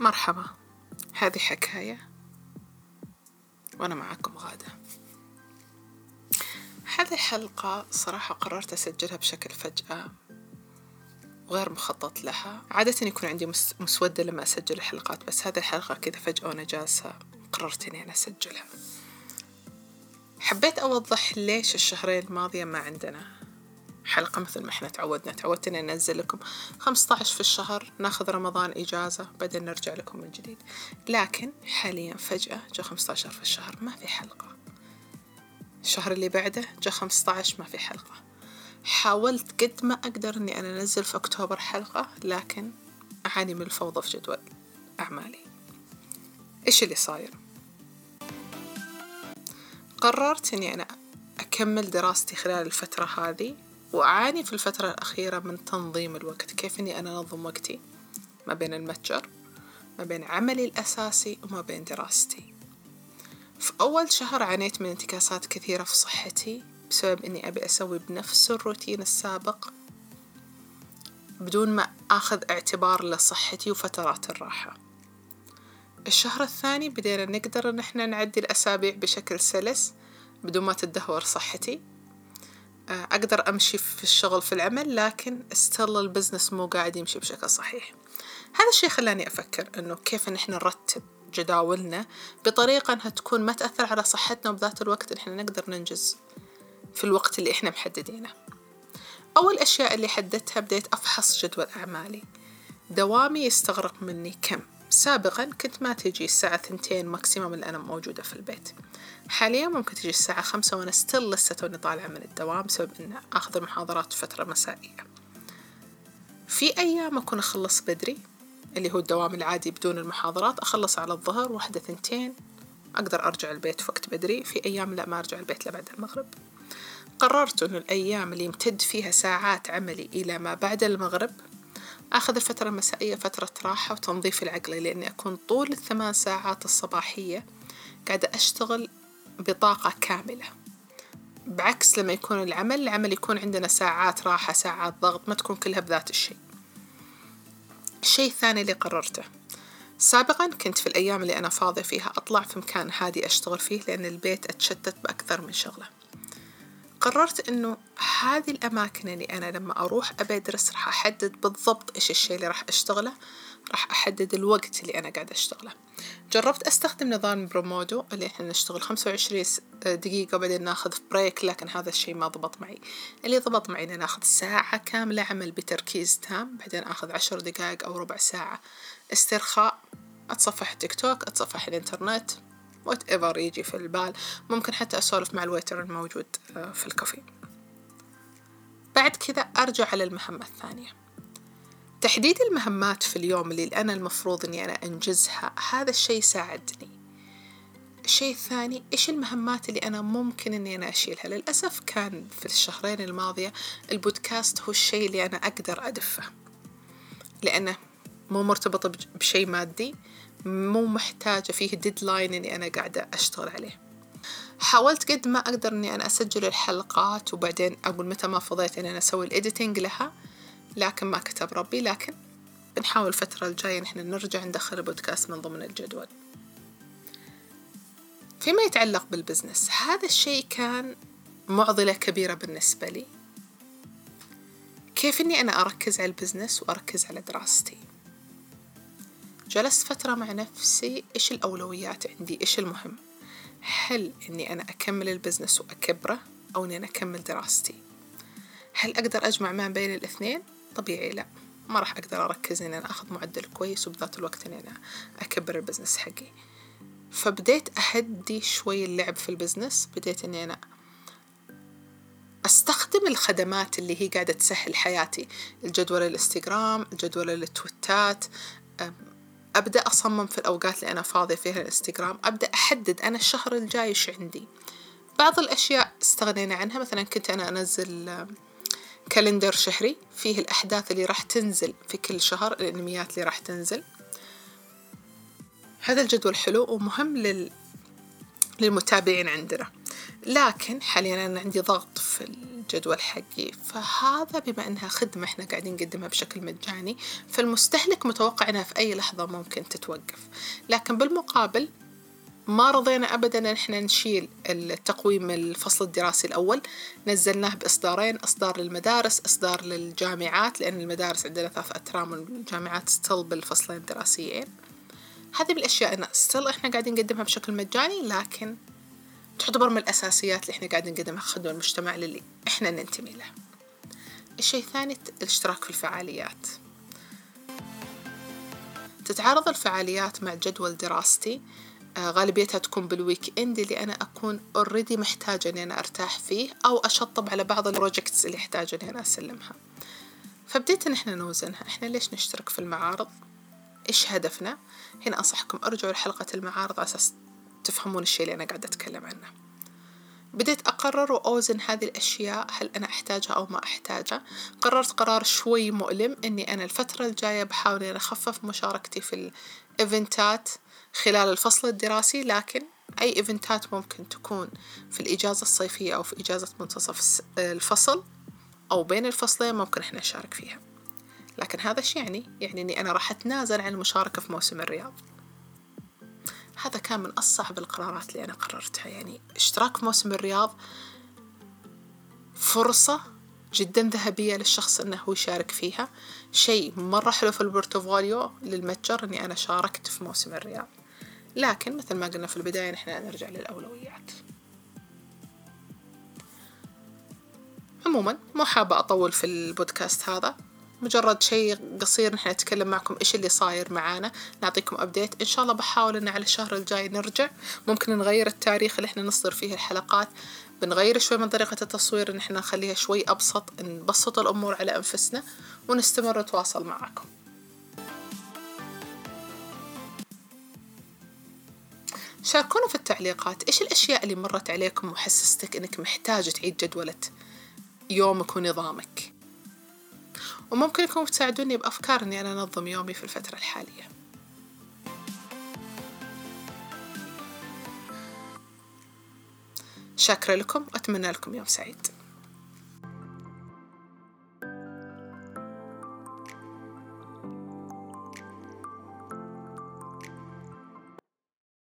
مرحبا. هذه حكاية وأنا معكم غادة. هذه الحلقة صراحة قررت أسجلها بشكل فجأة وغير مخطط لها. عادة يكون عندي مسودة لما أسجل الحلقات بس هذه الحلقة كذا فجأة وأنا جالسة قررت إني أنا أسجلها. حبيت أوضح ليش الشهرين الماضية ما عندنا حلقة مثل ما إحنا تعودنا. تعودت اني انزل لكم 15 في الشهر ناخذ رمضان إجازة بعدين نرجع لكم من جديد. لكن حاليا فجأة جاء 15 في الشهر ما في حلقة. الشهر اللي بعده جاء 15 ما في حلقة. حاولت قد ما أقدر إني أنا أنزل في أكتوبر حلقة لكن أعاني من الفوضى في جدول أعمالي. إيش اللي صاير؟ قررت إني أنا أكمل دراستي خلال الفترة هذه. وأعاني في الفترة الأخيرة من تنظيم الوقت كيف إني أنا أنظم وقتي ما بين المتجر ما بين عملي الأساسي وما بين دراستي. في أول شهر عانيت من انتكاسات كثيرة في صحتي بسبب إني أبي أسوي بنفس الروتين السابق بدون ما أخذ اعتبار لصحتي وفترات الراحة. الشهر الثاني بدينا نقدر إن إحنا نعدي الأسابيع بشكل سلس بدون ما تدهور صحتي. أقدر أمشي في الشغل في العمل لكن still ال business مو قاعد يمشي بشكل صحيح. هذا الشيء خلاني أفكر إنه كيف إن إحنا نرتب جداولنا بطريقة إنها تكون ما تأثر على صحتنا وبذات الوقت إحنا نقدر ننجز في الوقت اللي إحنا محددينه. أول أشياء اللي حددتها بديت أفحص جدول أعمالي. دوامي يستغرق مني كم؟ سابقا كنت ما تجي الساعة ثنتين maximum اللي أنا موجودة في البيت. حاليا ممكن تجي الساعة خمسة وأنا ستيل لسه توني طالعة من الدوام بسبب إن آخذ المحاضرات فترة مسائية. في أيام أكون أخلص بدري اللي هو الدوام العادي بدون المحاضرات أخلص على الظهر واحدة ثنتين أقدر أرجع البيت وقت بدري. في أيام لا ما أرجع البيت لبعد المغرب. قررت أنه الأيام اللي يمتد فيها ساعات عملي إلى ما بعد المغرب أخذ الفترة المسائية فترة راحة وتنظيف العقلي لأني أكون طول الثمان ساعات الصباحية قاعدة أشتغل بطاقة كاملة. بعكس لما يكون العمل العمل يكون عندنا ساعات راحة ساعات ضغط ما تكون كلها بذات الشيء. الشيء الثاني اللي قررته. سابقا كنت في الأيام اللي أنا فاضية فيها أطلع في مكان هادي أشتغل فيه لأن البيت أتشتت بأكثر من شغلة. قررت إنه هذه الأماكن اللي أنا لما أروح أبي أدرس راح أحدد بالضبط إيش الشيء اللي راح أشتغله راح أحدد الوقت اللي أنا قاعدة أشتغله. جربت أستخدم نظام بومودورو اللي إحنا نشتغل خمسة وعشرين دقيقة وبعدين ناخذ break لكن هذا الشيء ما ضبط معي. اللي ضبط معي إن ناخذ ساعة كاملة عمل بتركيز تام بعدين آخذ عشر دقائق أو ربع ساعة استرخاء أتصفح تيك توك أتصفح الإنترنت. whatever يجي في البال. ممكن حتى أسولف مع ال waiter الموجود آه، في الكافيه. بعد كذا أرجع على المهمة الثانية. تحديد المهمات في اليوم اللي أنا المفروض إني أنا أنجزها هذا الشيء ساعدني. الشيء الثاني إيش المهمات اللي أنا ممكن إني أنا أشيلها؟ للأسف كان في الشهرين الماضية البودكاست هو الشيء اللي أنا أقدر أدفه. لأنه مو مرتبط بشيء مادي. مو محتاجة فيه ديدلاين إني أنا قاعدة أشتغل عليه. حاولت قد ما أقدر إني أنا أسجل الحلقات وبعدين أقول متى ما فضيت إني أنا أسوي ال editing لها لكن ما كتب ربي. لكن بنحاول الفترة الجاية نحن نرجع ندخل البودكاست من ضمن الجدول. فيما يتعلق بال business هذا الشيء كان معضلة كبيرة بالنسبة لي. كيف إني أنا أركز على ال business وأركز على دراستي؟ جلست فترة مع نفسي إيش الأولويات عندي؟ إيش المهم؟ هل إني أنا أكمل ال business وأكبره أو إني أنا أكمل دراستي؟ هل أقدر أجمع ما بين الاثنين؟ طبيعي لا. ما راح أقدر أركز إني أنا أخذ معدل كويس وبذات الوقت إني أنا أكبر ال business حقي. فبديت أهدي شوي اللعب في ال business بديت إني أنا أستخدم الخدمات اللي هي قاعدة تسهل حياتي. الجدول الإنستغرام الجدول التويتات أبدأ أصمم في الأوقات اللي أنا فاضية فيها الإنستغرام أبدأ أحدد أنا الشهر الجاي إيش عندي. بعض الأشياء استغنينا عنها مثلا كنت أنا أنزل كالندر شهري فيه الأحداث اللي راح تنزل في كل شهر الأنميات اللي راح تنزل. هذا الجدول حلو ومهم لل... للمتابعين عندنا. لكن حاليا أنا عندي ضغط في الجدول حقي فهذا بما أنها خدمة إحنا قاعدين نقدمها بشكل مجاني فالمستهلك متوقع أنها في أي لحظة ممكن تتوقف. لكن بالمقابل ما رضينا أبدا أن إحنا نشيل التقويم الفصل الدراسي الأول. نزلناه بإصدارين إصدار للمدارس إصدار للجامعات لأن المدارس عندنا ثلاث أترام والجامعات still بالفصلين الدراسيين. هذه بالأشياء أن still إحنا قاعدين نقدمها بشكل مجاني لكن تعتبر من الأساسيات اللي إحنا قاعدين نقدمها خدمة المجتمع اللي إحنا ننتمي له. الشيء الثاني الاشتراك في الفعاليات. تتعارض الفعاليات مع جدول دراستي آه، غالبيتها تكون بال weekend اللي أنا أكون already محتاجة إني أنا أرتاح فيه أو أشطب على بعض ال projects اللي أحتاج إني أنا أسلمها. فبديت إن إحنا نوزنها. إحنا ليش نشترك في المعارض؟ إيش هدفنا؟ هنا أنصحكم أرجعوا لحلقة المعارض على أساس تفهمون الشيء اللي أنا قاعدة أتكلم عنه. بديت أقرر وأوزن هذه الأشياء هل أنا أحتاجها أو ما أحتاجها. قررت قرار شوي مؤلم أني أنا الفترة الجاية بحاول أن أخفف مشاركتي في الإيفنتات خلال الفصل الدراسي لكن أي إيفنتات ممكن تكون في الإجازة الصيفية أو في إجازة منتصف الفصل أو بين الفصلين ممكن إحنا نشارك فيها. لكن هذا الشيء يعني؟ يعني إني أنا راح أتنازل عن المشاركة في موسم الرياض. هذا كان من أصعب القرارات اللي أنا قررتها. يعني اشتراك في موسم الرياض فرصة جدا ذهبية للشخص أنه يشارك فيها. شيء مرة حلو في البورتفوليو للمتجر أني أنا شاركت في موسم الرياض. لكن مثل ما قلنا في البداية نحن نرجع للأولويات. عموما مو حابة أطول في البودكاست هذا. مجرد شيء قصير نحن نتكلم معكم إيش اللي صاير معانا. نعطيكم أبديت إن شاء الله بحاول إن على الشهر الجاي نرجع. ممكن نغير التاريخ اللي إحنا نصدر فيه الحلقات. بنغير شوي من طريقة التصوير إن إحنا نخليها شوي أبسط. نبسط الأمور على أنفسنا ونستمر نتواصل معكم. شاركونا في التعليقات. إيش الأشياء اللي مرت عليكم وحسستك إنك محتاج تعيد جدولة يومك ونظامك؟ وممكن يكون تساعدوني بأفكار إني أنا أنظم يومي في الفترة الحالية. شاكرة لكم وأتمنى لكم يوم سعيد.